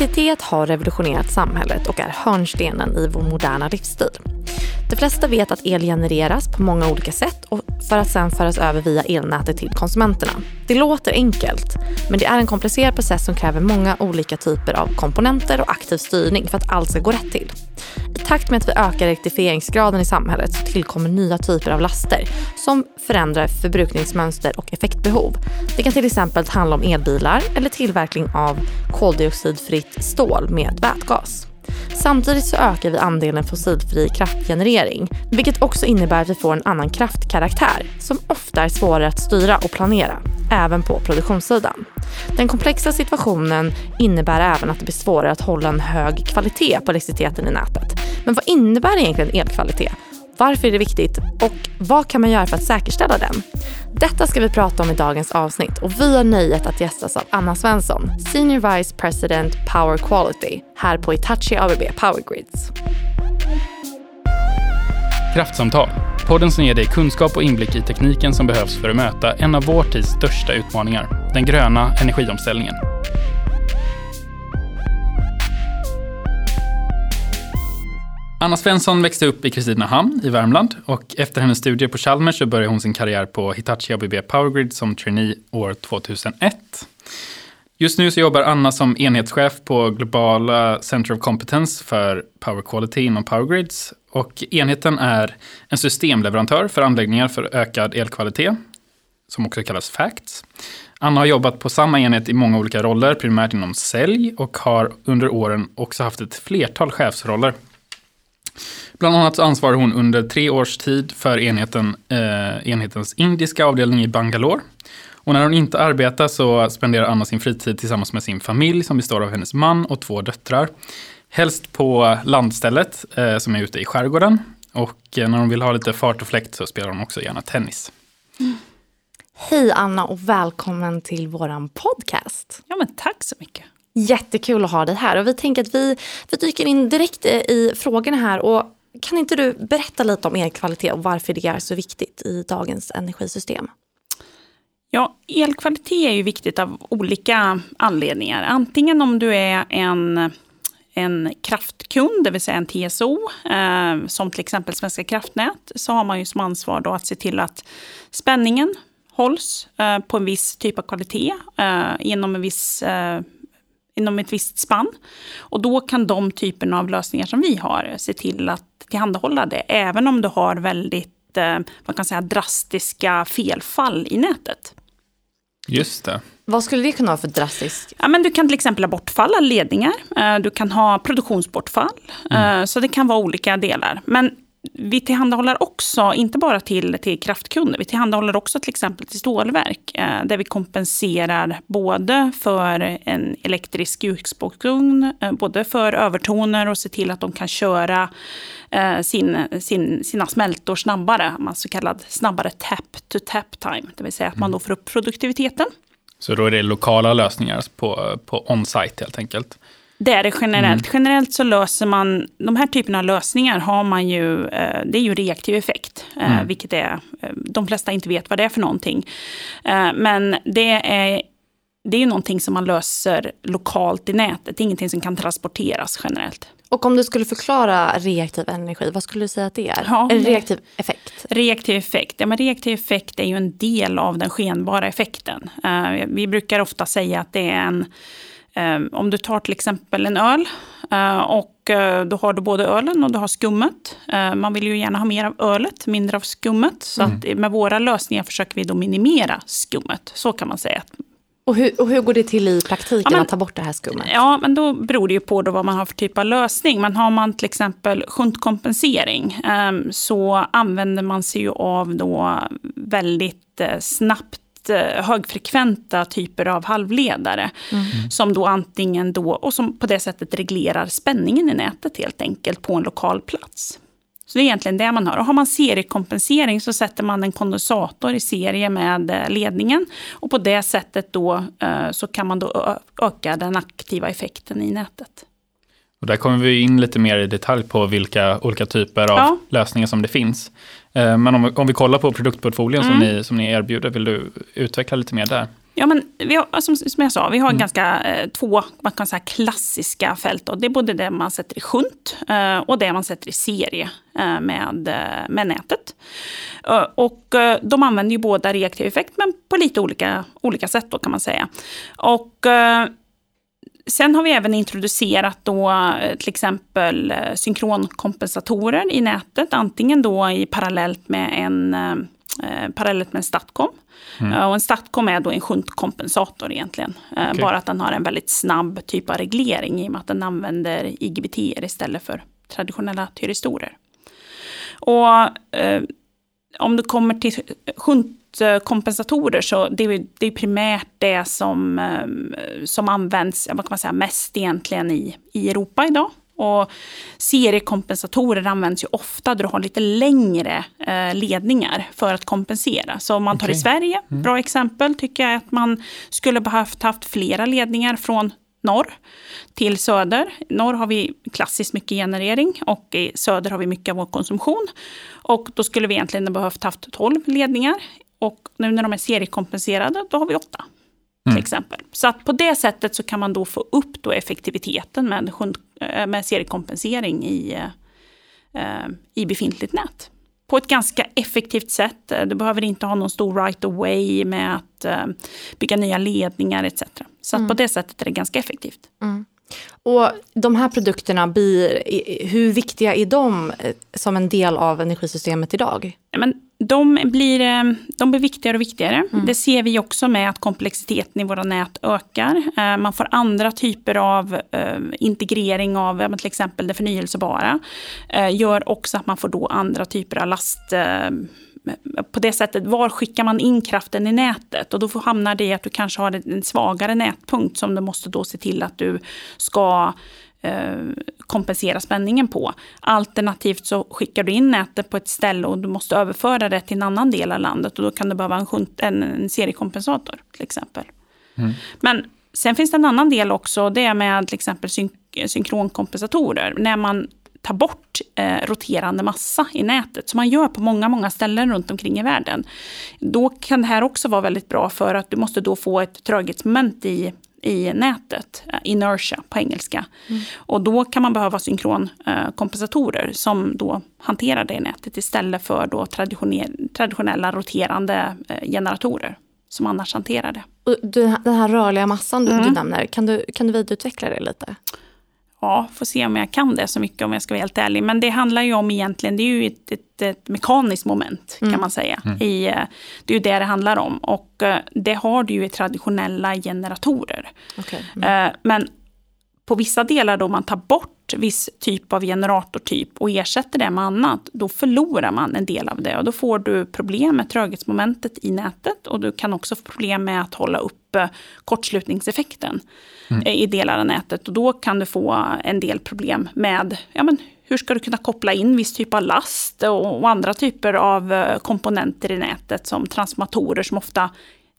Elektricitet har revolutionerat samhället och är hörnstenen i vår moderna livsstil. De flesta vet att el genereras på många olika sätt och för att sedan föras över via elnätet till konsumenterna. Det låter enkelt, men det är en komplicerad process som kräver många olika typer av komponenter och aktiv styrning för att allt ska gå rätt till. I takt med att vi ökar elektrifieringsgraden i samhället så tillkommer nya typer av laster som förändrar förbrukningsmönster och effektbehov. Det kan till exempel handla om elbilar eller tillverkning av koldioxidfritt stål med vätgas. Samtidigt så ökar vi andelen fossilfri kraftgenerering, vilket också innebär att vi får en annan kraftkaraktär som ofta är svårare att styra och planera, även på produktionssidan. Den komplexa situationen innebär även att det blir svårare att hålla en hög kvalitet på elektriciteten i nätet. Men vad innebär egentligen elkvalitet? Varför är det viktigt och vad kan man göra för att säkerställa den? Detta ska vi prata om i dagens avsnitt och vi har nöjet att gästas av Anna Svensson, Senior Vice President Power Quality här på Hitachi ABB Power Grids. Kraftsamtal, podden som ger dig kunskap och inblick i tekniken som behövs för att möta en av vår tids största utmaningar, den gröna energiomställningen. Anna Svensson växte upp i Kristinehamn i Värmland och efter hennes studier på Chalmers så började hon sin karriär på Hitachi ABB Powergrid som trainee år 2001. Just nu så jobbar Anna som enhetschef på globala Center of Competence för Power Quality inom Powergrids. Och enheten är en systemleverantör för anläggningar för ökad elkvalitet, som också kallas FACTS. Anna har jobbat på samma enhet i många olika roller, primärt inom sälj och har under åren också haft ett flertal chefsroller Bland annat ansvarar hon under tre års tid för enheten, eh, enhetens indiska avdelning i Bangalore. Och när hon inte arbetar så spenderar Anna sin fritid tillsammans med sin familj som består av hennes man och två döttrar. Helst på landstället eh, som är ute i skärgården. Och eh, när hon vill ha lite fart och fläkt så spelar hon också gärna tennis. Mm. Hej Anna och välkommen till våran podcast. Ja men tack så mycket. Jättekul att ha dig här och vi tänker att vi, vi dyker in direkt i frågorna här och kan inte du berätta lite om elkvalitet och varför det är så viktigt i dagens energisystem? Ja, elkvalitet är ju viktigt av olika anledningar. Antingen om du är en, en kraftkund, det vill säga en TSO, eh, som till exempel Svenska kraftnät, så har man ju som ansvar då att se till att spänningen hålls eh, på en viss typ av kvalitet eh, inom en viss eh, inom ett visst spann. Och då kan de typerna av lösningar som vi har se till att tillhandahålla det, även om du har väldigt eh, man kan säga, drastiska felfall i nätet. Just det. Vad skulle det kunna vara för drastiskt? Ja, men du kan till exempel ha bortfall av ledningar. Eh, du kan ha produktionsbortfall. Mm. Eh, så det kan vara olika delar. Men vi tillhandahåller också, inte bara till, till kraftkunder, vi tillhandahåller också till exempel till stålverk, eh, där vi kompenserar både för en elektrisk ljusspåkugn, eh, både för övertoner och se till att de kan köra eh, sin, sin, sina smältor snabbare, man så kallad snabbare tap-to-tap time, det vill säga att man då får upp produktiviteten. Så då är det lokala lösningar på, på on-site helt enkelt? Det är det generellt. Mm. Generellt så löser man, de här typerna av lösningar har man ju, eh, det är ju reaktiv effekt. Eh, mm. Vilket är, eh, de flesta inte vet vad det är för någonting. Men det är, det är ju någonting som man löser lokalt i nätet. Det är ingenting som kan transporteras generellt. Och om du skulle förklara reaktiv energi, vad skulle du säga att det är? Ja, en reaktiv effekt? Reaktiv effekt, ja men reaktiv effekt är ju en del av den skenbara effekten. Vi brukar ofta säga att det är en om du tar till exempel en öl eh, och eh, då har du både ölen och du har skummet. Eh, man vill ju gärna ha mer av ölet, mindre av skummet. Så mm. att med våra lösningar försöker vi då minimera skummet. Så kan man säga. Och hur, och hur går det till i praktiken ja, men, att ta bort det här skummet? Ja, men då beror det ju på då vad man har för typ av lösning. Men har man till exempel shuntkompensering um, så använder man sig ju av då väldigt snabbt högfrekventa typer av halvledare. Mm. Som då antingen då, och som på det sättet reglerar spänningen i nätet helt enkelt på en lokal plats. Så det är egentligen det man har. Och har man seriekompensering så sätter man en kondensator i serie med eh, ledningen. Och på det sättet då eh, så kan man då öka den aktiva effekten i nätet. Och där kommer vi in lite mer i detalj på vilka olika typer av ja. lösningar som det finns. Eh, men om, om vi kollar på produktportföljen mm. som, ni, som ni erbjuder, vill du utveckla lite mer där? Ja, men vi har, som, som jag sa, vi har mm. ganska eh, två man kan säga, klassiska fält. Då. Det är både det man sätter i shunt eh, och det man sätter i serie eh, med, eh, med nätet. Eh, och de använder ju båda reaktiv effekt, men på lite olika, olika sätt då kan man säga. Och Sen har vi även introducerat då till exempel synkronkompensatorer i nätet, antingen då i parallellt med en, parallellt med en Statcom Mm. Och en Statcom är då en shuntkompensator egentligen. Eh, okay. Bara att den har en väldigt snabb typ av reglering i och med att den använder IGBT istället för traditionella tyristorer. Och eh, om du kommer till shuntkompensatorer så det är det är primärt det som, eh, som används vad kan man säga, mest egentligen i, i Europa idag. Och seriekompensatorer används ju ofta där du har lite längre eh, ledningar för att kompensera. Så om man tar okay. i Sverige, mm. bra exempel, tycker jag att man skulle behövt haft flera ledningar från norr till söder. Norr har vi klassiskt mycket generering och i söder har vi mycket av vår konsumtion. Och då skulle vi egentligen behövt haft 12 ledningar. Och nu när de är seriekompenserade, då har vi åtta till mm. exempel. Så att på det sättet så kan man då få upp då effektiviteten med, eh, med seriekompensering i, eh, i befintligt nät. På ett ganska effektivt sätt. Du behöver inte ha någon stor right away med att eh, bygga nya ledningar etc. Så mm. på det sättet är det ganska effektivt. Mm. Och de här produkterna, blir, hur viktiga är de som en del av energisystemet idag? Men de blir, eh, de blir viktigare och viktigare. Mm. Det ser vi också med att komplexiteten i våra nät ökar. Eh, man får andra typer av eh, integrering av till exempel det förnyelsebara. Gör också att man får då andra typer av last på det sättet, var skickar man in kraften i nätet? Och då hamnar det i att du kanske har en svagare nätpunkt som du måste då se till att du ska Eh, kompensera spänningen på. Alternativt så skickar du in nätet på ett ställe och du måste överföra det till en annan del av landet och då kan du behöva en, en, en seriekompensator till exempel. Mm. Men sen finns det en annan del också, det är med till exempel syn synkronkompensatorer. När man tar bort eh, roterande massa i nätet, som man gör på många, många ställen runt omkring i världen. Då kan det här också vara väldigt bra för att du måste då få ett tröghetsmoment i i nätet, eh, inertia på engelska. Mm. Och då kan man behöva synkronkompensatorer som då hanterar det nätet istället för då traditionella roterande eh, generatorer som annars hanterar det. Och den här rörliga massan du, mm. du nämner, kan du, kan du vidareutveckla det lite? Ja, får se om jag kan det så mycket om jag ska vara helt ärlig. Men det handlar ju om egentligen, det är ju ett, ett, ett mekaniskt moment mm. kan man säga. Mm. I, eh, det är ju det det handlar om. Och eh, det har du ju i traditionella generatorer. Okay. Mm. Eh, men på vissa delar då man tar bort viss typ av generatortyp och ersätter det med annat, då förlorar man en del av det. Och då får du problem med tröghetsmomentet i nätet och du kan också få problem med att hålla uppe kortslutningseffekten mm. i delar av nätet. Och då kan du få en del problem med ja, men hur ska du kunna koppla in viss typ av last och, och andra typer av eh, komponenter i nätet som transformatorer som ofta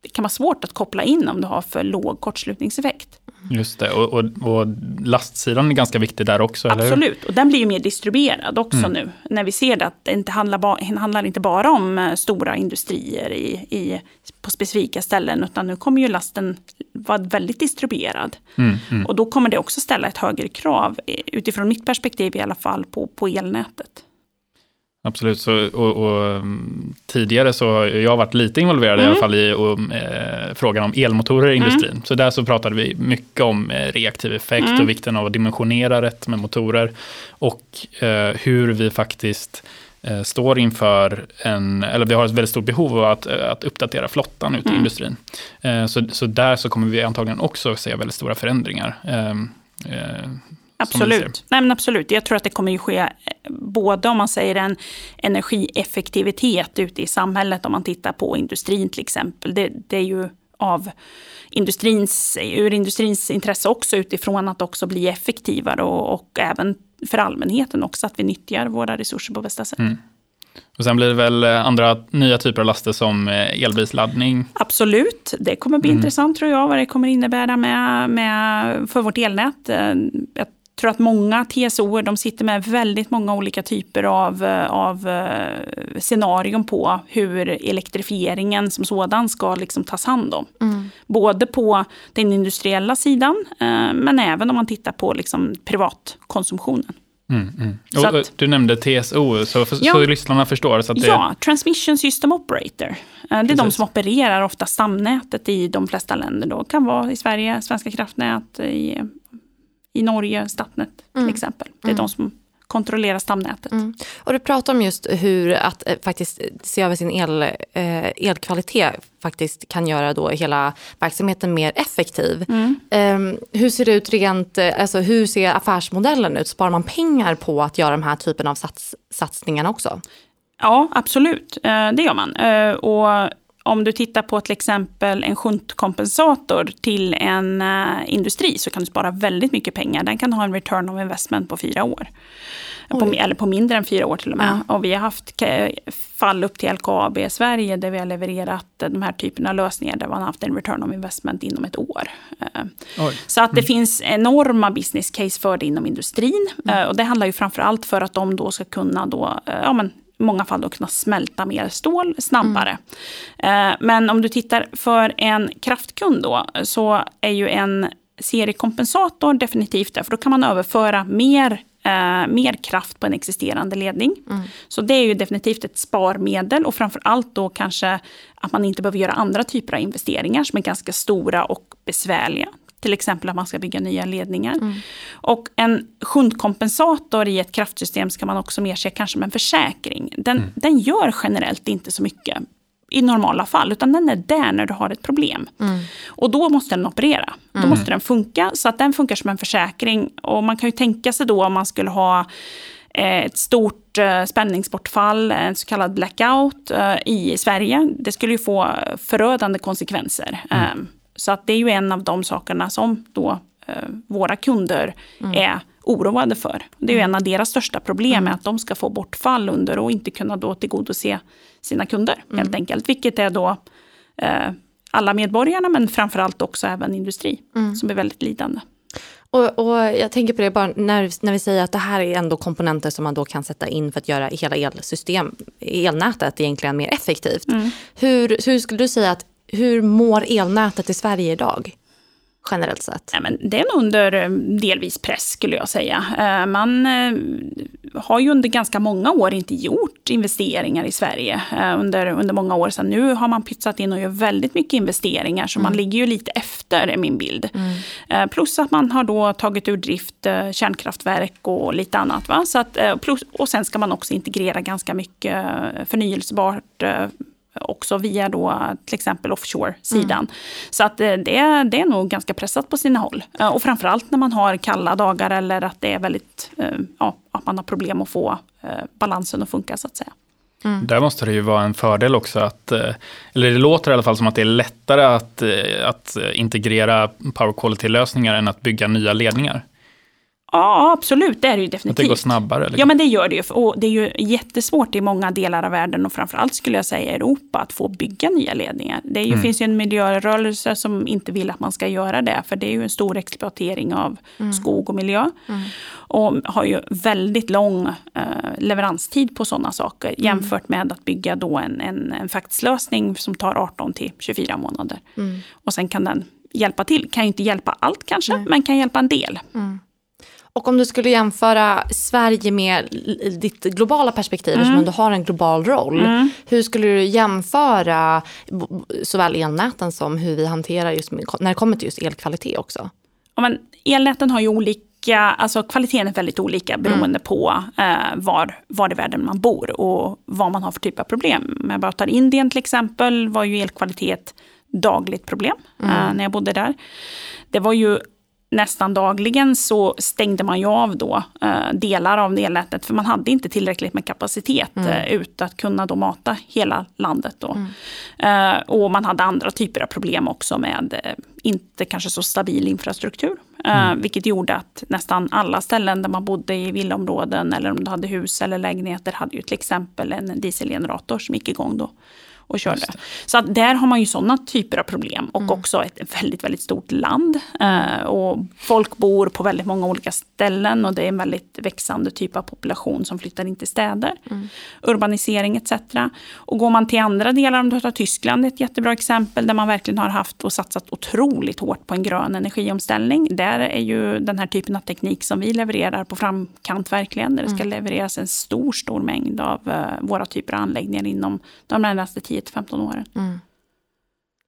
det kan vara svårt att koppla in om du har för låg kortslutningseffekt. Just det, och, och, och lastsidan är ganska viktig där också, Absolut, och den blir ju mer distribuerad också mm. nu. När vi ser det att det inte handlar, ba, handlar inte bara om eh, stora industrier i, i, på specifika ställen, utan nu kommer ju lasten vara väldigt distribuerad. Mm, mm. Och då kommer det också ställa ett högre krav, utifrån mitt perspektiv i alla fall, på, på elnätet. Absolut, så, och, och, mm, tidigare så har jag varit lite involverad mm. i alla mm. fall i och, eh, frågan om elmotorer i mm. industrin. Mm. Så där så pratade vi mycket om eh, reaktiv effekt mm. och vikten av att dimensionera rätt med motorer. Och eh, hur vi faktiskt eh, står inför en, eller vi har ett väldigt stort behov av att, eh, att uppdatera flottan ute i industrin. Eh, så, så där så kommer vi antagligen också se väldigt stora förändringar. Absolut. Nej, men absolut. Jag tror att det kommer att ske eh, både om man säger en energieffektivitet ute i samhället, om man tittar på industrin till exempel. Det, det är ju av industrins, ur industrins intresse också utifrån att också bli effektivare och, och även för allmänheten också att vi nyttjar våra resurser på bästa sätt. Mm. Och sen blir det väl eh, andra nya typer av laster som eh, elbilsladdning? Absolut, det kommer bli mm. intressant tror jag vad det kommer innebära med, med, för vårt elnät. Jag tror att många TSO de sitter med väldigt många olika typer av, eh, av eh, scenarion på hur elektrifieringen som sådan ska liksom tas hand om. Mm. Både på den industriella sidan eh, men även om man tittar på liksom privatkonsumtionen. Mm, mm. Och, att, du nämnde TSO, så, för, ja, så lyssnarna förstår. Så att det... Ja, Transmission System Operator. Det är Precis. de som opererar ofta stamnätet i de flesta länder. Det kan vara i Sverige, Svenska kraftnät, i i Norge, Statnät till mm. exempel. Det är mm. de som kontrollerar stamnätet. Mm. Och du pratar om just hur att eh, faktiskt se över sin el, eh, elkvalitet faktiskt kan göra då hela verksamheten mer effektiv. Mm. Eh, hur ser det ut rent, eh, alltså hur ser affärsmodellen ut? Sparar man pengar på att göra de här typen av sats, satsningarna också? Ja, absolut. Eh, det gör man. Eh, och om du tittar på till exempel en shuntkompensator till en uh, industri så kan du spara väldigt mycket pengar. Den kan ha en return of investment på fyra år. På, eller på mindre än fyra år till och med. Ja. Och vi har haft fall upp till LKAB i Sverige där vi har levererat de här typerna av lösningar där man har haft en return of investment inom ett år. Eh, Oj. Så att det mm. finns enorma business case för det inom industrin. Mm. Eh, och det handlar ju framför allt för att de då ska kunna då, ja, men, många fall då kunna smälta mer stål snabbare. Mm. Men om du tittar för en kraftkund då, så är ju en seriekompensator definitivt där, för då kan man överföra mer, eh, mer kraft på en existerande ledning. Mm. Så det är ju definitivt ett sparmedel och framför allt då kanske att man inte behöver göra andra typer av investeringar som är ganska stora och besvärliga. Till exempel att man ska bygga nya ledningar. Mm. Och en sjundkompensator i ett kraftsystem ska man också mer se kanske med en försäkring. Den, mm. den gör generellt inte så mycket i normala fall, utan den är där när du har ett problem. Mm. Och då måste den operera. Då mm. måste den funka, så att den funkar som en försäkring. Och man kan ju tänka sig då om man skulle ha eh, ett stort eh, spänningsbortfall, en så kallad blackout eh, i Sverige. Det skulle ju få förödande konsekvenser. Mm. Så att det är ju en av de sakerna som då eh, våra kunder mm. är oroade för. Det är ju mm. en av deras största problem, mm. att de ska få bortfall under och inte kunna då tillgodose sina kunder mm. helt enkelt. Vilket är då eh, alla medborgarna men framförallt också även industri mm. som är väldigt lidande. Och, och, jag tänker på det bara när, när vi säger att det här är ändå komponenter som man då kan sätta in för att göra hela elsystem, elnätet egentligen mer effektivt. Mm. Hur, hur skulle du säga att hur mår elnätet i Sverige idag? generellt sett? Ja, men det är nog under eh, delvis press skulle jag säga. Eh, man eh, har ju under ganska många år inte gjort investeringar i Sverige. Under, under många år sedan. Nu har man pytsat in och gör väldigt mycket investeringar så mm. man ligger ju lite efter är min bild. Mm. Plus att man har då tagit ur drift kärnkraftverk och lite annat. Va? Så att, plus, och sen ska man också integrera ganska mycket förnyelsebart också via då till exempel offshore-sidan. Mm. Så att eh, det, det är nog ganska pressat på sina håll. Eh, och framförallt när man har kalla dagar eller att det är väldigt, eh, ja, att man har problem att få balansen att funka så att säga. Mm. Där måste det ju vara en fördel också att, eller det låter i alla fall som att det är lättare att, att integrera power quality-lösningar än att bygga nya ledningar. Ja, absolut. Det är det ju definitivt. Att det går snabbare? Liksom. Ja, men det gör det ju. Och det är ju jättesvårt i många delar av världen och framförallt skulle jag säga Europa att få bygga nya ledningar. Det ju, mm. finns ju en miljörörelse som inte vill att man ska göra det. För det är ju en stor exploatering av mm. skog och miljö. Mm. Och har ju väldigt lång eh, leveranstid på sådana saker mm. jämfört med att bygga då en, en, en faxlösning som tar 18 till 24 månader. Mm. Och sen kan den hjälpa till. Kan ju inte hjälpa allt kanske, Nej. men kan hjälpa en del. Mm. Och om du skulle jämföra Sverige med ditt globala perspektiv, mm. eftersom du har en global roll. Mm. Hur skulle du jämföra såväl elnäten som hur vi hanterar just när det kommer till just elkvalitet också? Ja, men elnäten har ju olika, alltså kvaliteten är väldigt olika beroende mm. på eh, var, var i världen man bor och vad man har för typ av problem. Om jag bara tar Indien till exempel var ju elkvalitet dagligt problem mm. eh, när jag bodde där. Det var ju nästan dagligen så stängde man ju av då eh, delar av elnätet för man hade inte tillräckligt med kapacitet mm. eh, ut att kunna då mata hela landet. Då. Mm. Eh, och man hade andra typer av problem också med eh, inte kanske så stabil infrastruktur. Eh, mm. Vilket gjorde att nästan alla ställen där man bodde i villaområden eller om du hade hus eller lägenheter hade ju till exempel en dieselgenerator som gick igång då. Och körde. Så där har man ju sådana typer av problem och Mm. också ett väldigt, väldigt stort land. Eh, och folk bor på väldigt många olika ställen och det är en väldigt växande typ av population som flyttar in till städer. Mm. Urbanisering etc. Och går man till andra delar, om du tar Tyskland, ett jättebra exempel där man verkligen har haft och satsat otroligt hårt på en grön energiomställning. Där är ju den här typen av teknik som vi levererar på framkant verkligen. Där det ska levereras en stor, stor mängd av eh, våra typer av anläggningar inom de närmaste 10-15 åren.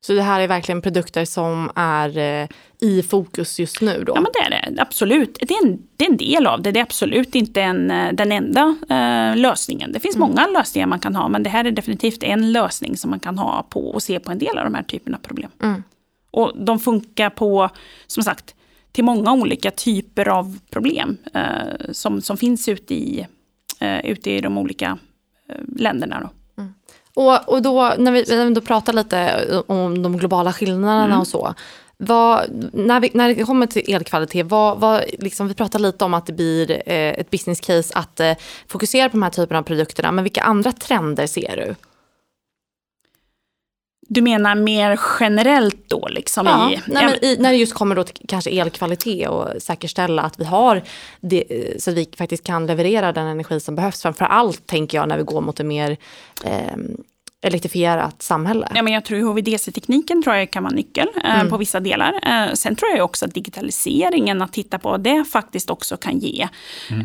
Så det här är verkligen produkter som är eh, i fokus just nu då? Ja, men det är det. Absolut. Det är en, det är en del av det. Det är absolut inte en, eh, den enda eh, lösningen. Det finns många lösningar man kan ha, men det här är definitivt en lösning som man kan ha på och se på en del av de här typerna av problem. Mm. Och de funkar på, som sagt, till många olika typer av problem eh, som, som finns ute i, eh, ute i de olika eh, länderna. Då. Och, och då, när vi, när vi då pratar lite om de globala skillnaderna Mm. och så. Vad, när, vi, när det kommer till elkvalitet, vad, vad, liksom, vi pratar lite om att det blir eh, ett business case att eh, fokusera på de här typerna av produkterna. Men vilka andra trender ser du? Du menar mer generellt då? Liksom Ja, i, nej, men i, när det just kommer då till kanske elkvalitet och säkerställa att vi har det, eh, så att vi faktiskt kan leverera den energi som behövs. Framför allt tänker jag när vi går mot ett mer eh, elektrifierat samhälle. Ja, men jag tror HVDC-tekniken tror jag kan vara nyckel eh, på vissa delar. Eh, sen tror jag också att digitaliseringen, att titta på vad det faktiskt också kan ge.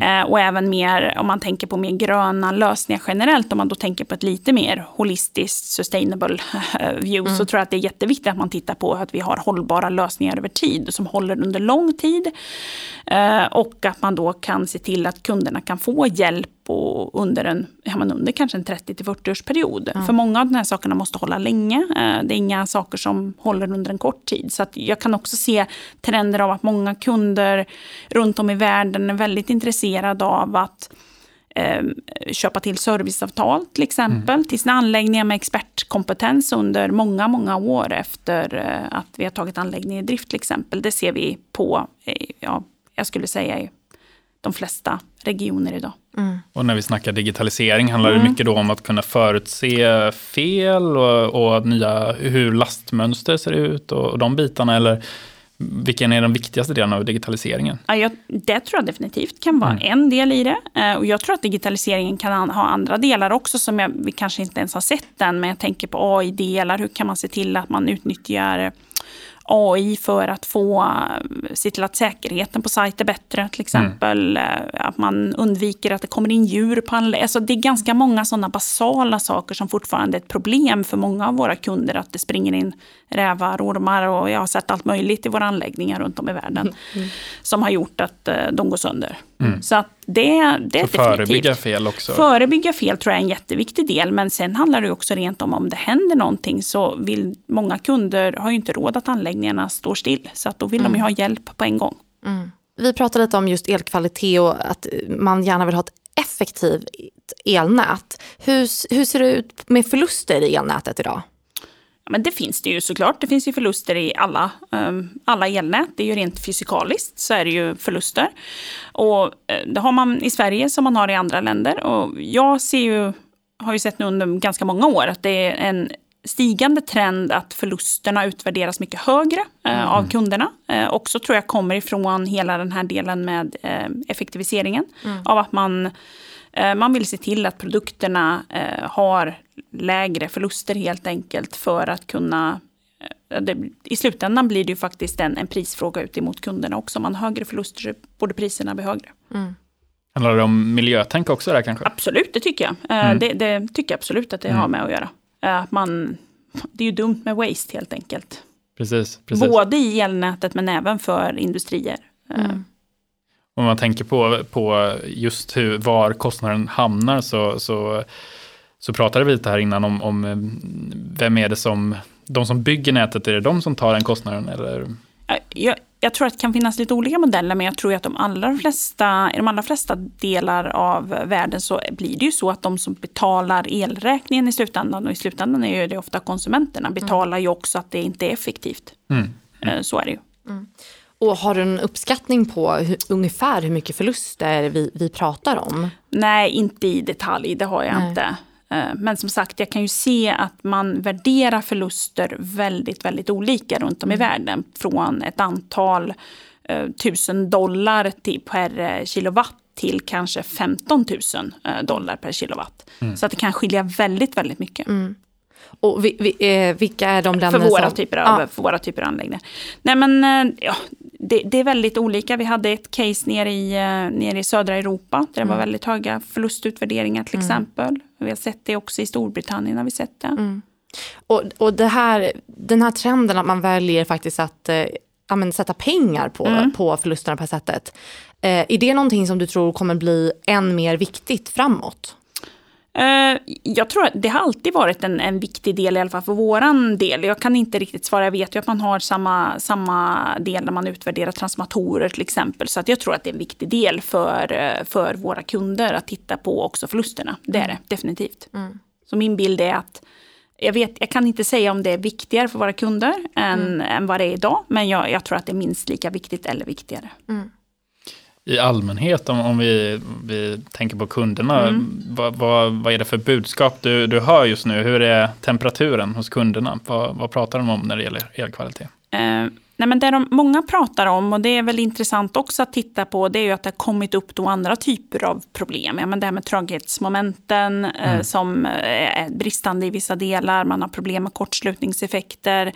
Eh, och även mer, om man tänker på mer gröna lösningar generellt, om man då tänker på ett lite mer holistiskt, sustainable view, så tror jag att det är jätteviktigt att man tittar på att vi har hållbara lösningar över tid, som håller under lång tid. Eh, och att man då kan se till att kunderna kan få hjälp och under, en, ja, men under kanske en 30-40 års period. För många av de här sakerna måste hålla länge. Eh, Det är inga saker som håller under en kort tid. Så att jag kan också se trender av att många kunder runt om i världen är väldigt intresserade av att eh, köpa till serviceavtal till exempel till sina anläggningar med expertkompetens under många, många år efter eh, att vi har tagit anläggningen i drift till exempel. Det ser vi på, ja, jag skulle säga i de flesta regioner idag. Och när vi snackar digitalisering handlar Mm. det mycket då om att kunna förutse fel och, och nya, hur lastmönster ser ut och, och de bitarna. Eller vilken är den viktigaste delen av digitaliseringen? Ja, jag, det tror jag definitivt kan vara en del i det. Eh, och jag tror att digitaliseringen kan an- ha andra delar också som jag, vi kanske inte ens har sett än. Men jag tänker på AI-delar. Hur kan man se till att man utnyttjar AI för att få, eh, se till att säkerheten på sajt är bättre till exempel. Eh, Att man undviker att det kommer in djur på anläggningen. Alltså det är ganska många sådana basala saker som fortfarande är ett problem för många av våra kunder. Att det springer in rävar, ormar och jag har sett allt möjligt i våra anläggningar runt om i världen. Som har gjort att eh, de går sönder. Så att det, det är förebygga fel också. Förebygga fel tror jag är en jätteviktig del, men sen handlar det också rent om om det händer någonting så vill många kunder har ju inte råd att anläggningarna står still, så att då vill de ju ha hjälp på en gång. Vi pratade lite om just elkvalitet och att man gärna vill ha ett effektivt elnät. Hur, hur ser det ut med förluster i elnätet idag? Men det finns det ju såklart. Det finns ju förluster i alla, um, alla elnät. Det är ju rent fysikaliskt så är det ju förluster. Och eh, det har man i Sverige som man har i andra länder. Och jag ser ju, har ju sett nu under ganska många år att det är en stigande trend att förlusterna utvärderas mycket högre eh, av kunderna. Eh, också tror jag kommer ifrån hela den här delen med eh, effektiviseringen. Av att man Man vill se till att produkterna eh, har lägre förluster helt enkelt för att kunna... eh, I slutändan blir det ju faktiskt en, en prisfråga ut emot kunderna också. Om man har högre förluster så borde priserna bli högre. Handlar det om miljötänk också där kanske? Absolut, det tycker jag. Eh, Det, det tycker jag absolut att det har med att göra. Eh, Att man, det är ju dumt med waste helt enkelt. Precis, precis. Både i elnätet men även för industrier. Eh, Om man tänker på, på just hur, var kostnaden hamnar så, så, så pratade vi lite här innan om, om eh, vem är det som, de som bygger nätet, är det de som tar den kostnaden? Eller? Jag, jag tror att det kan finnas lite olika modeller, men jag tror att de allra flesta, i de allra flesta delar av världen så blir det ju så att de som betalar elräkningen i slutändan, och i slutändan är ju det ofta konsumenterna, betalar ju också att det inte är effektivt. Mm. Eh, Så är det ju. Och har du en uppskattning på hur, ungefär hur mycket förluster vi, vi pratar om? Nej, inte i detalj, det har jag Nej. inte. Eh, men som sagt, jag kan ju se att man värderar förluster väldigt, väldigt olika runt om i mm. världen. Från ett antal eh, tusen dollar till, per eh, kilowatt till kanske 15 000 dollar per kilowatt. Mm. Så att det kan skilja väldigt, väldigt mycket. Mm. Och vi, vi, vilka är de länderna för våra, som... typer av, ja. för våra typer av anläggningar? Nej men, ja, det, det, är väldigt olika. Vi hade ett case nere i, nere i södra Europa där det mm. var väldigt höga förlustutvärderingar till mm. exempel. Vi har sett det också i Storbritannien. Har vi sett det. Mm. Och, och det här, den här trenden att man väljer faktiskt att eh, sätta pengar på, mm. på förlusterna på det sättet. Eh, är det någonting som du tror kommer bli än mer viktigt framåt? Eh, jag tror att det har alltid varit en, en viktig del, i alla fall för våran del. Jag kan inte riktigt svara, jag vet ju att man har samma, samma del när man utvärderar transformatorer till exempel. Så att jag tror att det är en viktig del för, eh, för våra kunder att titta på också förlusterna. Det är det definitivt. Mm. Så min bild är att jag, vet, jag kan inte säga om det är viktigare för våra kunder än, mm. än vad det är idag, men jag, jag, tror att det är minst lika viktigt eller viktigare. Mm i allmänhet, om, om vi, vi tänker på kunderna, mm. vad, vad, vad, är det för budskap du, du hör just nu? Hur är temperaturen hos kunderna? Vad, vad pratar de om när det gäller elkvalitet? Eh, nej men det de många pratar om, och det är väl intressant också att titta på, det är ju att det har kommit upp då andra typer av problem. Ja, men det här med tröghetsmomenten eh, mm. som eh, är bristande i vissa delar, man har problem med kortslutningseffekter.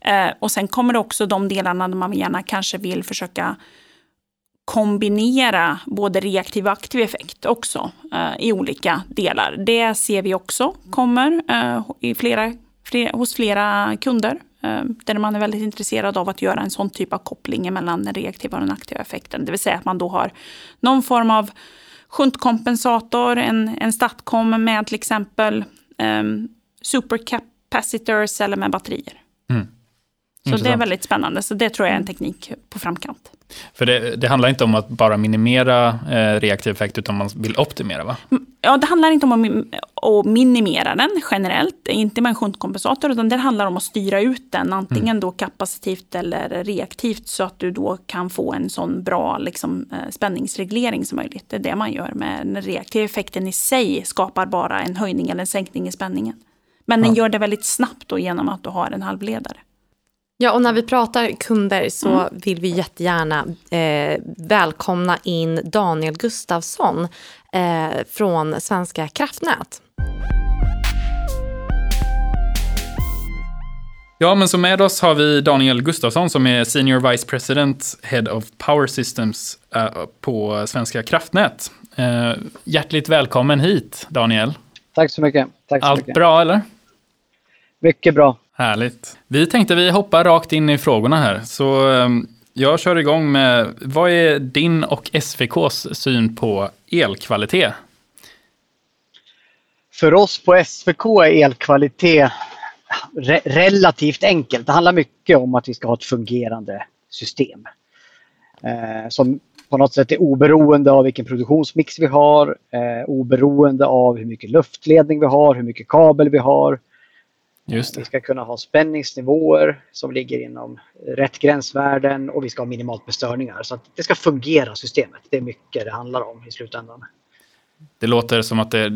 Eh, och sen kommer det också de delarna där man gärna kanske vill försöka kombinera både reaktiv och aktiv effekt också eh, i olika delar. Det ser vi också kommer eh, i flera, flera, hos flera kunder. Eh, där man är väldigt intresserad av att göra en sån typ av koppling mellan den reaktiva och den aktiva effekten. Det vill säga att man då har någon form av shuntkompensator, en, en statcom med till exempel um, supercapacitors eller med batterier. Mm. Så det är väldigt spännande. Så det tror jag är en teknik på framkant. För det, det handlar inte om att bara minimera eh, reaktiv effekt, utan man vill optimera va? Mm, ja, det handlar inte om att, att minimera den generellt, inte med en shuntkompensator, utan det handlar om att styra ut den, antingen mm. då kapacitivt eller reaktivt, så att du då kan få en sån bra liksom, eh, spänningsreglering som möjligt. Det är det man gör med den reaktiva effekten i sig, skapar bara en höjning eller en sänkning i spänningen. Men den ja. gör det väldigt snabbt då genom att du har en halvledare. Ja, och när vi pratar kunder så mm. vill vi jättegärna eh, välkomna in Daniel Gustafsson eh, från Svenska kraftnät. Ja, men så med oss har vi Daniel Gustafsson som är Senior Vice President Head of Power Systems uh, på Svenska kraftnät. Uh, hjärtligt välkommen hit, Daniel. Tack så mycket. Tack så Allt mycket. bra, eller? Mycket bra. Härligt. Vi tänkte vi hoppar rakt in i frågorna här. Så ehm, jag kör igång med, vad är din och SVKs syn på elkvalitet? För oss på SVK är elkvalitet re relativt enkelt. Det handlar mycket om att vi ska ha ett fungerande system. Eh, som på något sätt är oberoende av vilken produktionsmix vi har, eh, oberoende av hur mycket luftledning vi har, hur mycket kabel vi har, vi ska kunna ha spänningsnivåer som ligger inom rätt gränsvärden och vi ska ha minimalt med störningar. Så att det ska fungera systemet. Det är mycket det handlar om i slutändan. Det låter som att det,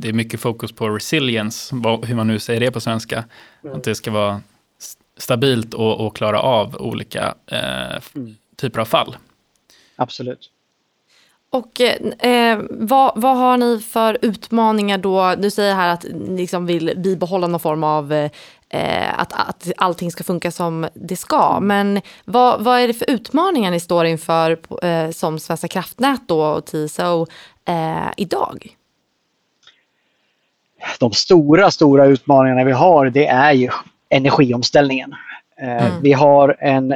det är mycket fokus på resilience, hur man nu säger det på svenska. Mm. Att det ska vara stabilt och, och klara av olika eh, mm. typer av fall. Absolut. Och eh, vad, vad, har ni för utmaningar då? Du säger här att ni liksom vill bibehålla någon form av eh, att, att allting ska funka som det ska. Men vad, vad är det för utmaningar ni står inför eh, som Svenska kraftnät då och TSO eh, idag? De stora, stora utmaningarna vi har det är ju energiomställningen. Eh, mm. Vi har en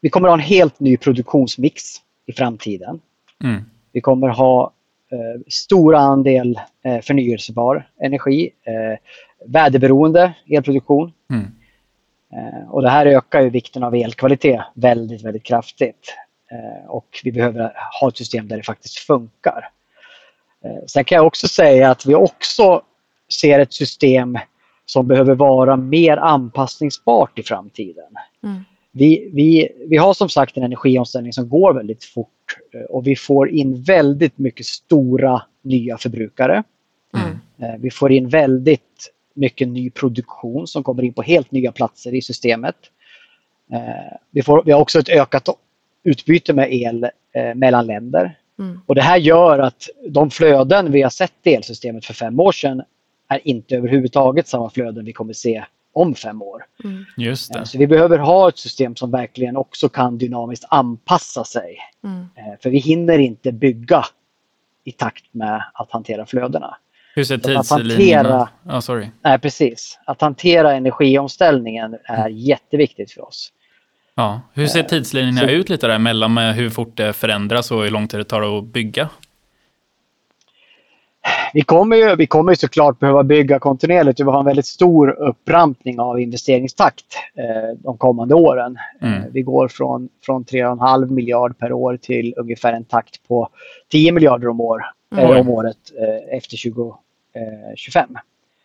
vi kommer att ha en helt ny produktionsmix i framtiden. Mm. Vi kommer ha eh, stor andel eh, förnyelsebar energi, eh, väderberoende elproduktion. Mm. Eh, och det här ökar ju vikten av elkvalitet väldigt, väldigt kraftigt. Eh, och vi behöver ha ett system där det faktiskt funkar. Eh, sen kan jag också säga att vi också ser ett system som behöver vara mer anpassningsbart i framtiden. Mm. Vi, vi, vi har som sagt en energiomställning som går väldigt fort eh, och vi får in väldigt mycket stora nya förbrukare. Mm. Vi får in väldigt mycket ny produktion som kommer in på helt nya platser i systemet. Vi, får, vi har också ett ökat utbyte med el mellan länder. Mm. Och Det här gör att de flöden vi har sett i elsystemet för fem år sedan är inte överhuvudtaget samma flöden vi kommer se om fem år. Mm. Just det. Så vi behöver ha ett system som verkligen också kan dynamiskt anpassa sig. Mm. Eh, för vi hinner inte bygga i takt med att hantera flödena. Hur ser tidslinjerna ut? Oh, sorry. Nej, precis. Att hantera energiomställningen är jätteviktigt för oss. Ja. Hur ser eh, tidslinjerna så, ut lite däremellan med hur fort det förändras och hur lång tid det tar att bygga? Vi kommer ju vi kommer ju såklart behöva bygga kontinuerligt. Vi har en väldigt stor upprampning av investeringstakt eh, de kommande åren. Mm. Eh, vi går från, från 3,5 miljard per år till ungefär en takt på 10 miljarder om, år, mm. eh, om året eh, efter 2025.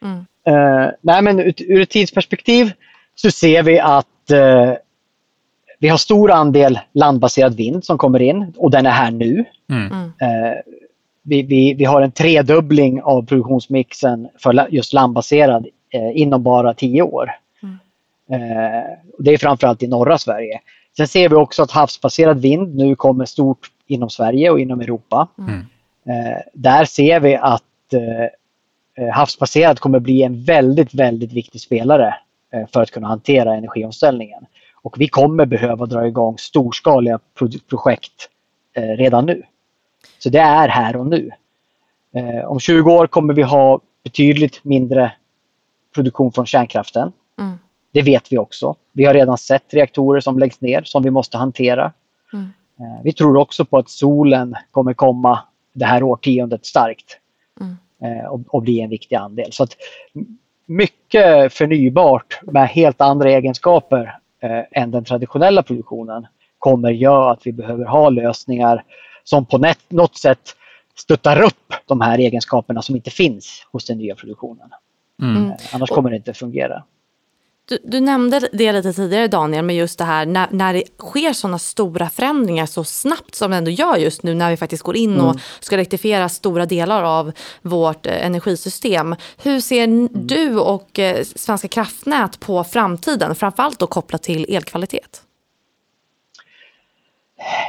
Mm. Eh, nej, men ut, ur ett tidsperspektiv så ser vi att eh, vi har stor andel landbaserad vind som kommer in och den är här nu. Mm. Mm. Eh, vi, vi, vi, har en tredubbling av produktionsmixen för just landbaserad eh, inom bara tio år. Mm. Eh, det är framförallt i norra Sverige. Sen ser vi också att havsbaserad vind nu kommer stort inom Sverige och inom Europa. Mm. Eh, där ser vi att eh, havsbaserad kommer bli en väldigt, väldigt viktig spelare eh, för att kunna hantera energiomställningen. Och vi kommer behöva dra igång storskaliga projekt eh, redan nu. Så det är här och nu. Eh, om 20 år kommer vi ha betydligt mindre produktion från kärnkraften. Mm. Det vet vi också. Vi har redan sett reaktorer som läggs ner som vi måste hantera. Mm. Eh, vi tror också på att solen kommer komma det här årtiondet starkt mm. eh, och, och, bli en viktig andel. Så att mycket förnybart med helt andra egenskaper eh, än den traditionella produktionen kommer göra att vi behöver ha lösningar som på något sätt stöttar upp de här egenskaperna som inte finns hos den nya produktionen. Mm. Eh, annars kommer det inte fungera. Du, du, nämnde det lite tidigare Daniel, med just det här när, när det sker sådana stora förändringar så snabbt som det ändå gör just nu när vi faktiskt går in mm. och ska elektrifiera stora delar av vårt eh, energisystem. Hur ser mm. du och eh, Svenska kraftnät på framtiden, framförallt då kopplat till elkvalitet?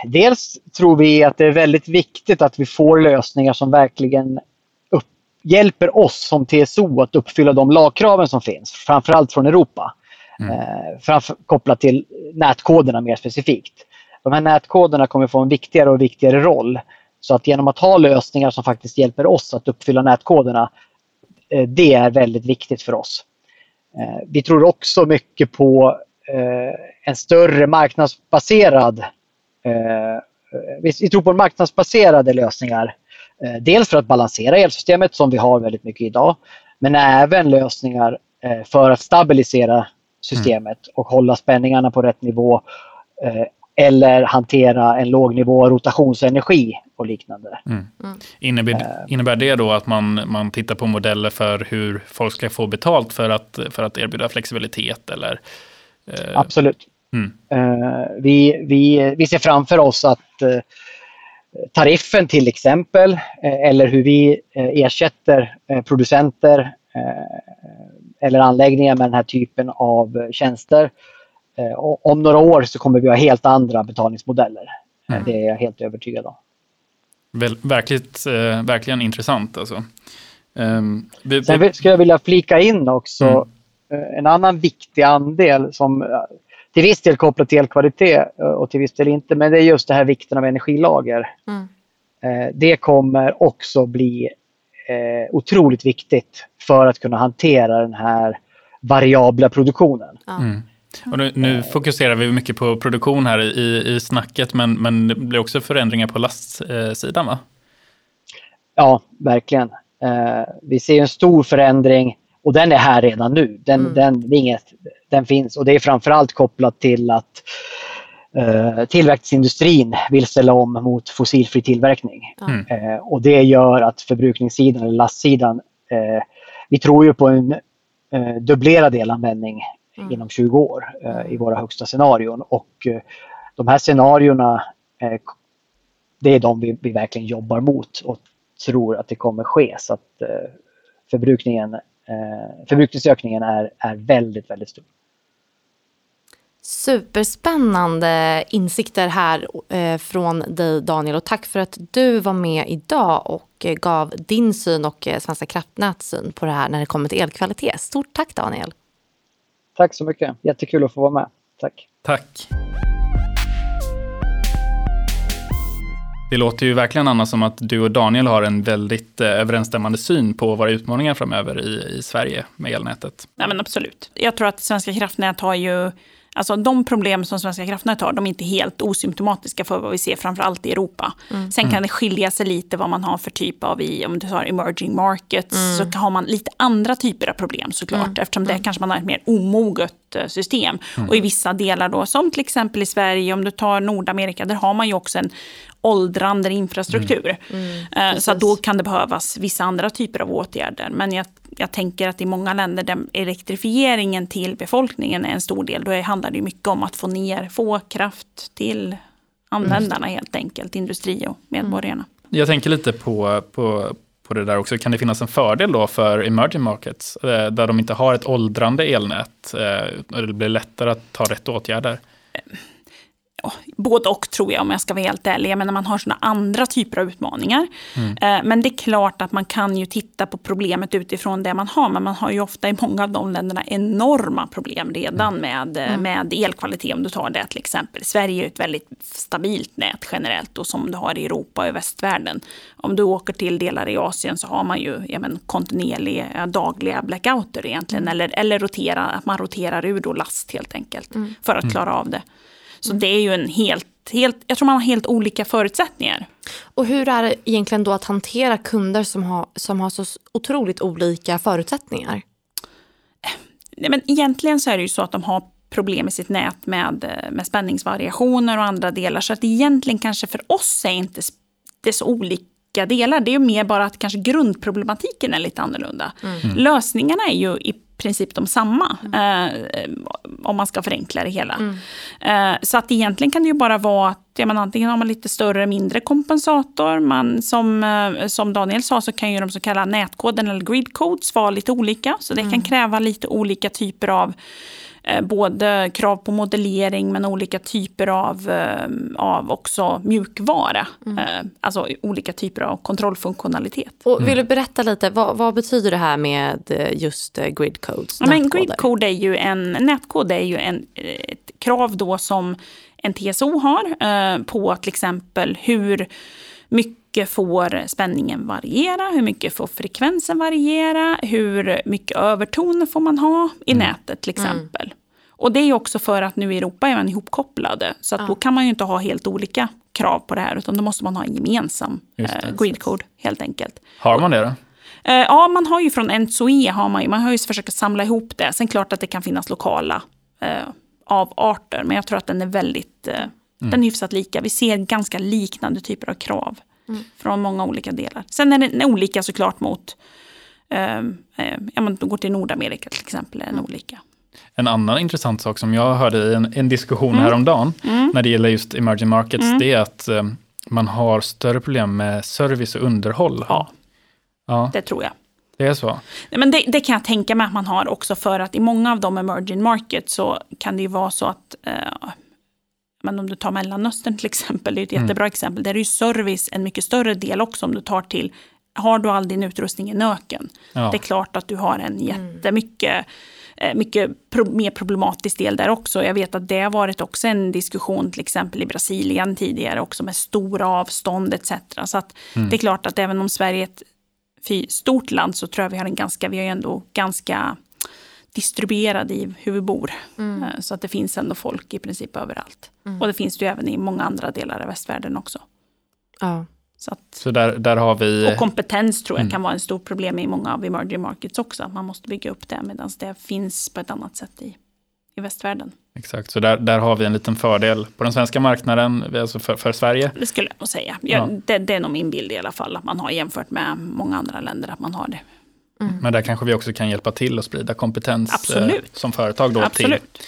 Dels tror vi att det är väldigt viktigt att vi får lösningar som verkligen upp, hjälper oss som TSO att uppfylla de lagkraven som finns, framförallt från Europa. Mm. Eh, framför, kopplat till nätkoderna mer specifikt. De här nätkoderna kommer få en viktigare och viktigare roll. Så att genom att ha lösningar som faktiskt hjälper oss att uppfylla nätkoderna, eh, det är väldigt viktigt för oss. Eh, vi tror också mycket på eh, en större marknadsbaserad Eh, vi tror på marknadsbaserade lösningar. Eh, dels för att balansera elsystemet som vi har väldigt mycket idag. Men även lösningar eh, för att stabilisera systemet mm. och hålla spänningarna på rätt nivå. Eller hantera en låg nivå rotationsenergi och liknande. Mm. Mm. Innebär, innebär det då att man, man tittar på modeller för hur folk ska få betalt för att, för att erbjuda flexibilitet? Eller, Absolut. Mm. Uh, vi, vi, vi ser framför oss att uh, tariffen till exempel, uh, eller hur vi ersätter producenter eller anläggningar med den här typen av tjänster. om några år så kommer vi ha helt andra betalningsmodeller. Mm. Det är jag helt övertygad om. Väl, verkligt, verkligen intressant alltså. Um, Sen skulle jag vilja flika in också mm. en annan viktig andel som till viss del kopplat till elkvalitet eh, och till viss del inte. Men det är just det här vikten av energilager. Mm. Eh, det kommer också bli eh, otroligt viktigt för att kunna hantera den här variabla produktionen. Mm. Och nu, nu, fokuserar vi mycket på produktion här i, i snacket, men, men det blir också förändringar på lastsidan va? Ja, verkligen. vi ser en stor förändring och den är här redan nu. Den, mm. den, inget, den finns och det är framförallt kopplat till att eh, tillverkningsindustrin vill ställa om mot fossilfri tillverkning. Mm. Eh, och det gör att förbrukningssidan, eller lastsidan, eh, vi tror ju på en eh, dubblerad elanvändning mm. inom 20 år eh, i våra högsta scenarion. Och eh, de här scenarierna, det är de vi, vi verkligen jobbar mot och tror att det kommer ske. Så att, förbrukningen, eh, förbrukningsökningen är, är väldigt, väldigt stor. Superspännande insikter här eh, från dig Daniel och tack för att du var med idag och eh, gav din syn och Svenska kraftnäts syn på det här när det kommer till elkvalitet. Stort tack Daniel! Tack så mycket, jättekul att få vara med. Tack! Tack! Det låter ju verkligen Anna som att du och Daniel har en väldigt överensstämmande syn på våra utmaningar framöver i, i Sverige med elnätet. Ja, men absolut. Jag tror att Svenska kraftnät har ju Alltså de problem som Svenska kraftnät har, de är inte helt osymptomatiska för vad vi ser framförallt i Europa. Mm. Sen kan mm. det skilja sig lite vad man har för typ av, i, om du tar emerging markets, mm. så har man lite andra typer av problem såklart. Mm. Eftersom det mm. kanske man har ett mer omoget eh, system. Mm. Och i vissa delar då, som till exempel i Sverige, om du tar Nordamerika, där har man ju också en åldrande infrastruktur. Mm. Mm, så då kan det behövas vissa andra typer av åtgärder. Men jag, jag tänker att i många länder där elektrifieringen till befolkningen är en stor del, då handlar det mycket om att få ner, få kraft till användarna mm. helt enkelt, industri och medborgarna. Jag tänker lite på, på, på det där också. Kan det finnas en fördel då för emerging markets, eh, där de inte har ett åldrande elnät, eh, och det blir lättare att ta rätt åtgärder? Både och tror jag om jag ska vara helt ärlig. Men när man har sådana andra typer av utmaningar. Mm. Eh, men det är klart att man kan ju titta på problemet utifrån det man har. Men man har ju ofta i många av de länderna enorma problem redan mm. med, eh, mm. med elkvalitet. Om du tar det till exempel. Sverige är ett väldigt stabilt nät generellt och som du har i Europa och i västvärlden. Om du åker till delar i Asien så har man ju ja, men, kontinuerliga dagliga blackouter egentligen. Mm. Eller, eller rotera, att man roterar ur då last helt enkelt. Mm. För att klara av det. Så det är ju en helt, helt, jag tror man har helt olika förutsättningar. Och hur är det egentligen då att hantera kunder som har, som har så otroligt olika förutsättningar? Nej, men egentligen så är det ju så att de har problem i sitt nät med, med spänningsvariationer och andra delar. Så att egentligen kanske för oss är inte det så olika delar. Det är ju mer bara att kanske grundproblematiken är lite annorlunda. Mm. Lösningarna är ju i princip de samma. Mm. Eh, om man ska förenkla det hela. Mm. Eh, så att egentligen kan det ju bara vara att ja, man antingen har man lite större eller mindre kompensator. Man, som, eh, som Daniel sa så kan ju de så kallade nätkoden eller grid codes vara lite olika. Så det mm. kan kräva lite olika typer av både krav på modellering men olika typer av, eh, av också mjukvara. Mm. Eh, alltså olika typer av kontrollfunktionalitet. Och vill du berätta lite, vad, vad betyder det här med just grid codes? Ja, men grid code är ju en, nätkod är ju en, ett krav då som en TSO har på till exempel hur mycket får spänningen variera? Hur mycket får frekvensen variera? Hur mycket övertoner får man ha i mm. nätet till mm. exempel? Mm. Och det är också för att nu i Europa är man ihopkopplade. Så att ja. då kan man ju inte ha helt olika krav på det här. Utan då måste man ha en gemensam eh, gridcode helt enkelt. Har man det då? Eh, ja, man har ju från NSOE har man ju, man har ju försökt samla ihop det. Sen klart att det kan finnas lokala eh, avarter. Men jag tror att den är väldigt, eh, mm. den är hyfsat lika. Vi ser ganska liknande typer av krav. Mm. Från många olika delar. Sen är den olika såklart mot, eh, ja, man går till Nordamerika till exempel, är den mm. olika. En annan intressant sak som jag hörde i en, en diskussion mm. häromdagen mm. när det gäller just emerging markets, mm. det är att eh, man har större problem med service och underhåll. Ja, ja. det tror jag. Det är så? Nej, men det, det, kan jag tänka mig att man har också för att i många av de emerging markets så kan det ju vara så att eh, men om du tar Mellanöstern till exempel, det är ett mm. jättebra exempel. Där är ju service en mycket större del också om du tar till, har du all din utrustning i nöken. Ja. Det är klart att du har en mm. jättemycket Eh, mycket pro mer problematisk del där också. Jag vet att det har varit också en diskussion till exempel i Brasilien tidigare också med stora avstånd etc. Så att mm. det är klart att även om Sverige är ett stort land så tror jag vi har en ganska, vi är ändå ganska distribuerade i hur vi bor. Mm. Eh, så att det finns ändå folk i princip överallt. Mm. Och det finns det ju även i många andra delar av västvärlden också. Ja. Så, att, så där, där har vi... Och kompetens tror jag mm. kan vara en stor problem i många av emerging markets också. Att man måste bygga upp det medan det finns på ett annat sätt i, i västvärlden. Exakt, så där, där har vi en liten fördel på den svenska marknaden, alltså för, för Sverige. Det skulle jag nog säga. Ja, ja. Det, det, är nog min bild i alla fall, att man har jämfört med många andra länder, att man har det. Mm. Men där kanske vi också kan hjälpa till att sprida kompetens eh, som företag då absolut. till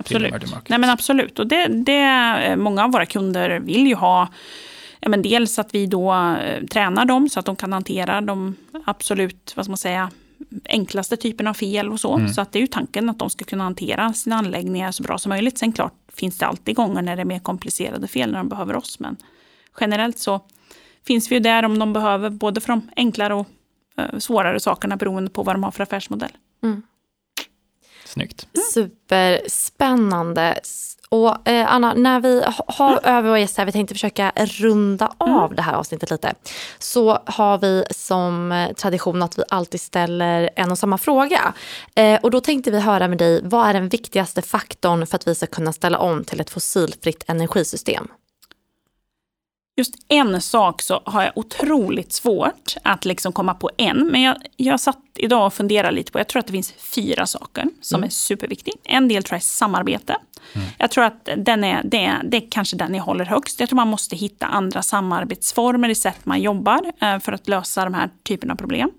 Absolut. Nej men absolut. Och det, det, många av våra kunder vill ju ha ja, men dels att vi då eh, tränar dem så att de kan hantera de absolut, vad ska man säga, enklaste typen av fel och så. Mm. Så att det är ju tanken att de ska kunna hantera sina anläggningar så bra som möjligt. Sen klart finns det alltid gånger när det är mer komplicerade fel när de behöver oss. Men generellt så finns vi ju där om de behöver både för de enklare och eh, svårare sakerna beroende på vad de har för affärsmodell. Mm. Snyggt. Mm. Superspännande. Och eh, Anna, när vi har mm. över våra gäster här, vi tänkte försöka runda av mm. det här avsnittet lite. Så har vi som eh, tradition att vi alltid ställer en och samma fråga. Eh, och då tänkte vi höra med dig, vad är den viktigaste faktorn för att vi ska kunna ställa om till ett fossilfritt energisystem? Just en sak så har jag otroligt svårt att liksom komma på en. Men jag, jag satt idag och funderade lite på, jag tror att det finns fyra saker som mm. är superviktiga. En del tror jag är samarbete. Mm. Jag tror att den är, det, är, det är kanske den jag håller högst. Jag tror man måste hitta andra samarbetsformer i sätt man jobbar eh, för att lösa de här typerna av problem.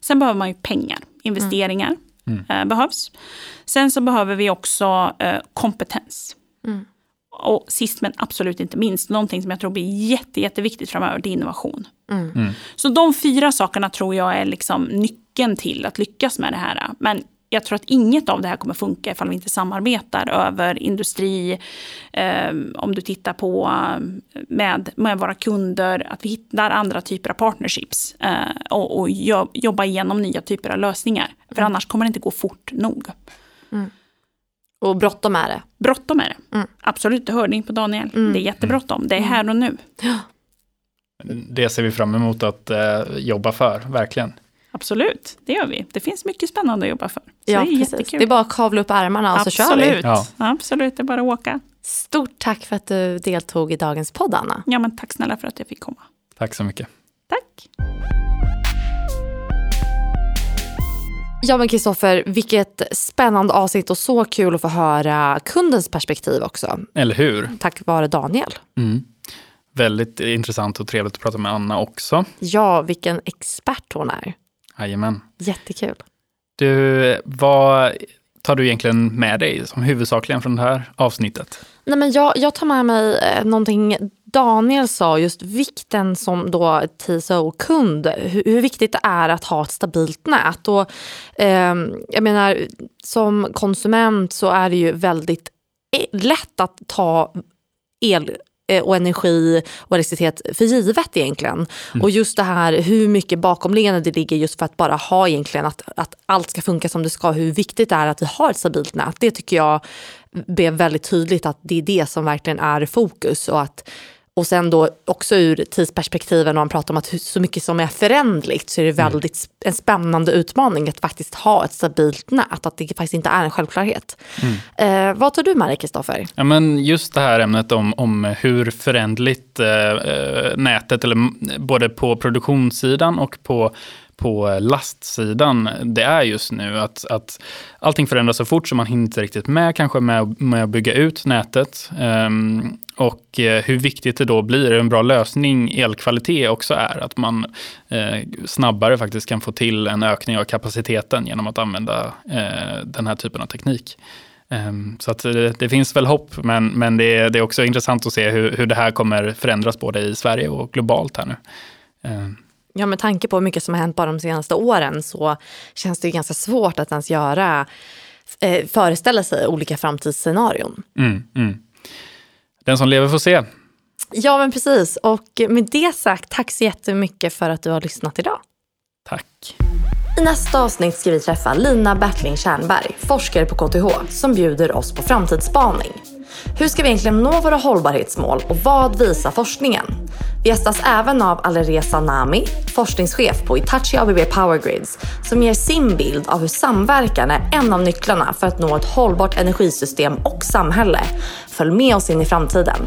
Sen behöver man ju pengar, investeringar mm. eh, behövs. Sen så behöver vi också eh, kompetens. Mm. Och sist men absolut inte minst, någonting som jag tror blir jätte, jätteviktigt framöver, det är innovation. Mm. Mm. Så de fyra sakerna tror jag är liksom nyckeln till att lyckas med det här. Men jag tror att inget av det här kommer funka ifall vi inte samarbetar över industri, eh, om du tittar på eh, med, med våra kunder, att vi hittar andra typer av partnerships eh, och, och jobba igenom nya typer av lösningar. För mm. annars kommer det inte gå fort nog. Mm. Och bråttom är det. Bråttom är det. Mm. Absolut, det hörde ni på Daniel. Mm. Det är jättebråttom. Det är här och nu. Det ser vi fram emot att eh, jobba för, verkligen. Absolut, det gör vi. Det finns mycket spännande att jobba för. Så ja, det är precis. Jättekul. Det är bara att kavla upp ärmarna och Absolut. så kör vi. Ja. Absolut, det är bara att åka. Stort tack för att du deltog i dagens podd, Anna. Ja, men tack snälla för att jag fick komma. Tack så mycket. Tack. Ja men Kristoffer, vilket spännande avsnitt och så kul att få höra kundens perspektiv också. Eller hur? Tack vare Daniel. Mm. Väldigt intressant och trevligt att prata med Anna också. Ja, vilken expert hon är. Jajamän. Jättekul. Du, vad tar du egentligen med dig som huvudsakligen från det här avsnittet? Nej, men jag, jag tar med mig eh, någonting Daniel sa, just vikten som då TSO-kund, hur, hur, viktigt det är att ha ett stabilt nät. Och, eh, jag menar, som konsument så är det ju väldigt e-, lätt att ta el Eh, och energi och elektricitet för givet egentligen. Mm. Och just det här hur mycket bakomliggande det ligger just för att bara ha egentligen att, att allt ska funka som det ska, hur viktigt det är att vi har ett stabilt nät. Det tycker jag blev väldigt tydligt att det är det som verkligen är fokus och att och sen då också ur tidsperspektiven, när man pratar om att så mycket som är förändligt så är det mm. väldigt mm. en spännande utmaning att faktiskt ha ett stabilt nät, att det faktiskt inte är en självklarhet. Mm. Eh, vad tar du med dig, Kristoffer? Ja, just det här ämnet om, om hur förändligt eh, eh nätet, eller både på produktionssidan och på på lastsidan det är just nu. Att, att allting förändras så fort så man hinner inte riktigt med kanske med, med att bygga ut nätet. Um, och eh, hur viktigt det då blir, en bra lösning elkvalitet också är. Att man eh, snabbare faktiskt kan få till en ökning av kapaciteten genom att använda eh, den här typen av teknik. Ehm, så att det, det, finns väl hopp, men, men det, är, det är också intressant att se hur, hur det här kommer förändras både i Sverige och globalt här nu. Ehm. Ja, med tanke på hur mycket som har hänt bara de senaste åren så känns det ganska svårt att ens göra, eh, föreställa sig olika framtidsscenarion. Mm, mm. Den som lever får se. Ja, men precis. Och med det sagt, tack så jättemycket för att du har lyssnat idag. Tack. I nästa avsnitt ska vi träffa Lina Bertling Tjärnberg, forskare på KTH, som bjuder oss på framtidsspaning. Hur ska vi egentligen nå våra hållbarhetsmål och vad visar forskningen? Vi gästas även av Alireza Nami, forskningschef på Itachi ABB Power Grids som ger sin bild av hur samverkan är en av nycklarna för att nå ett hållbart energisystem och samhälle. Följ med oss in i framtiden.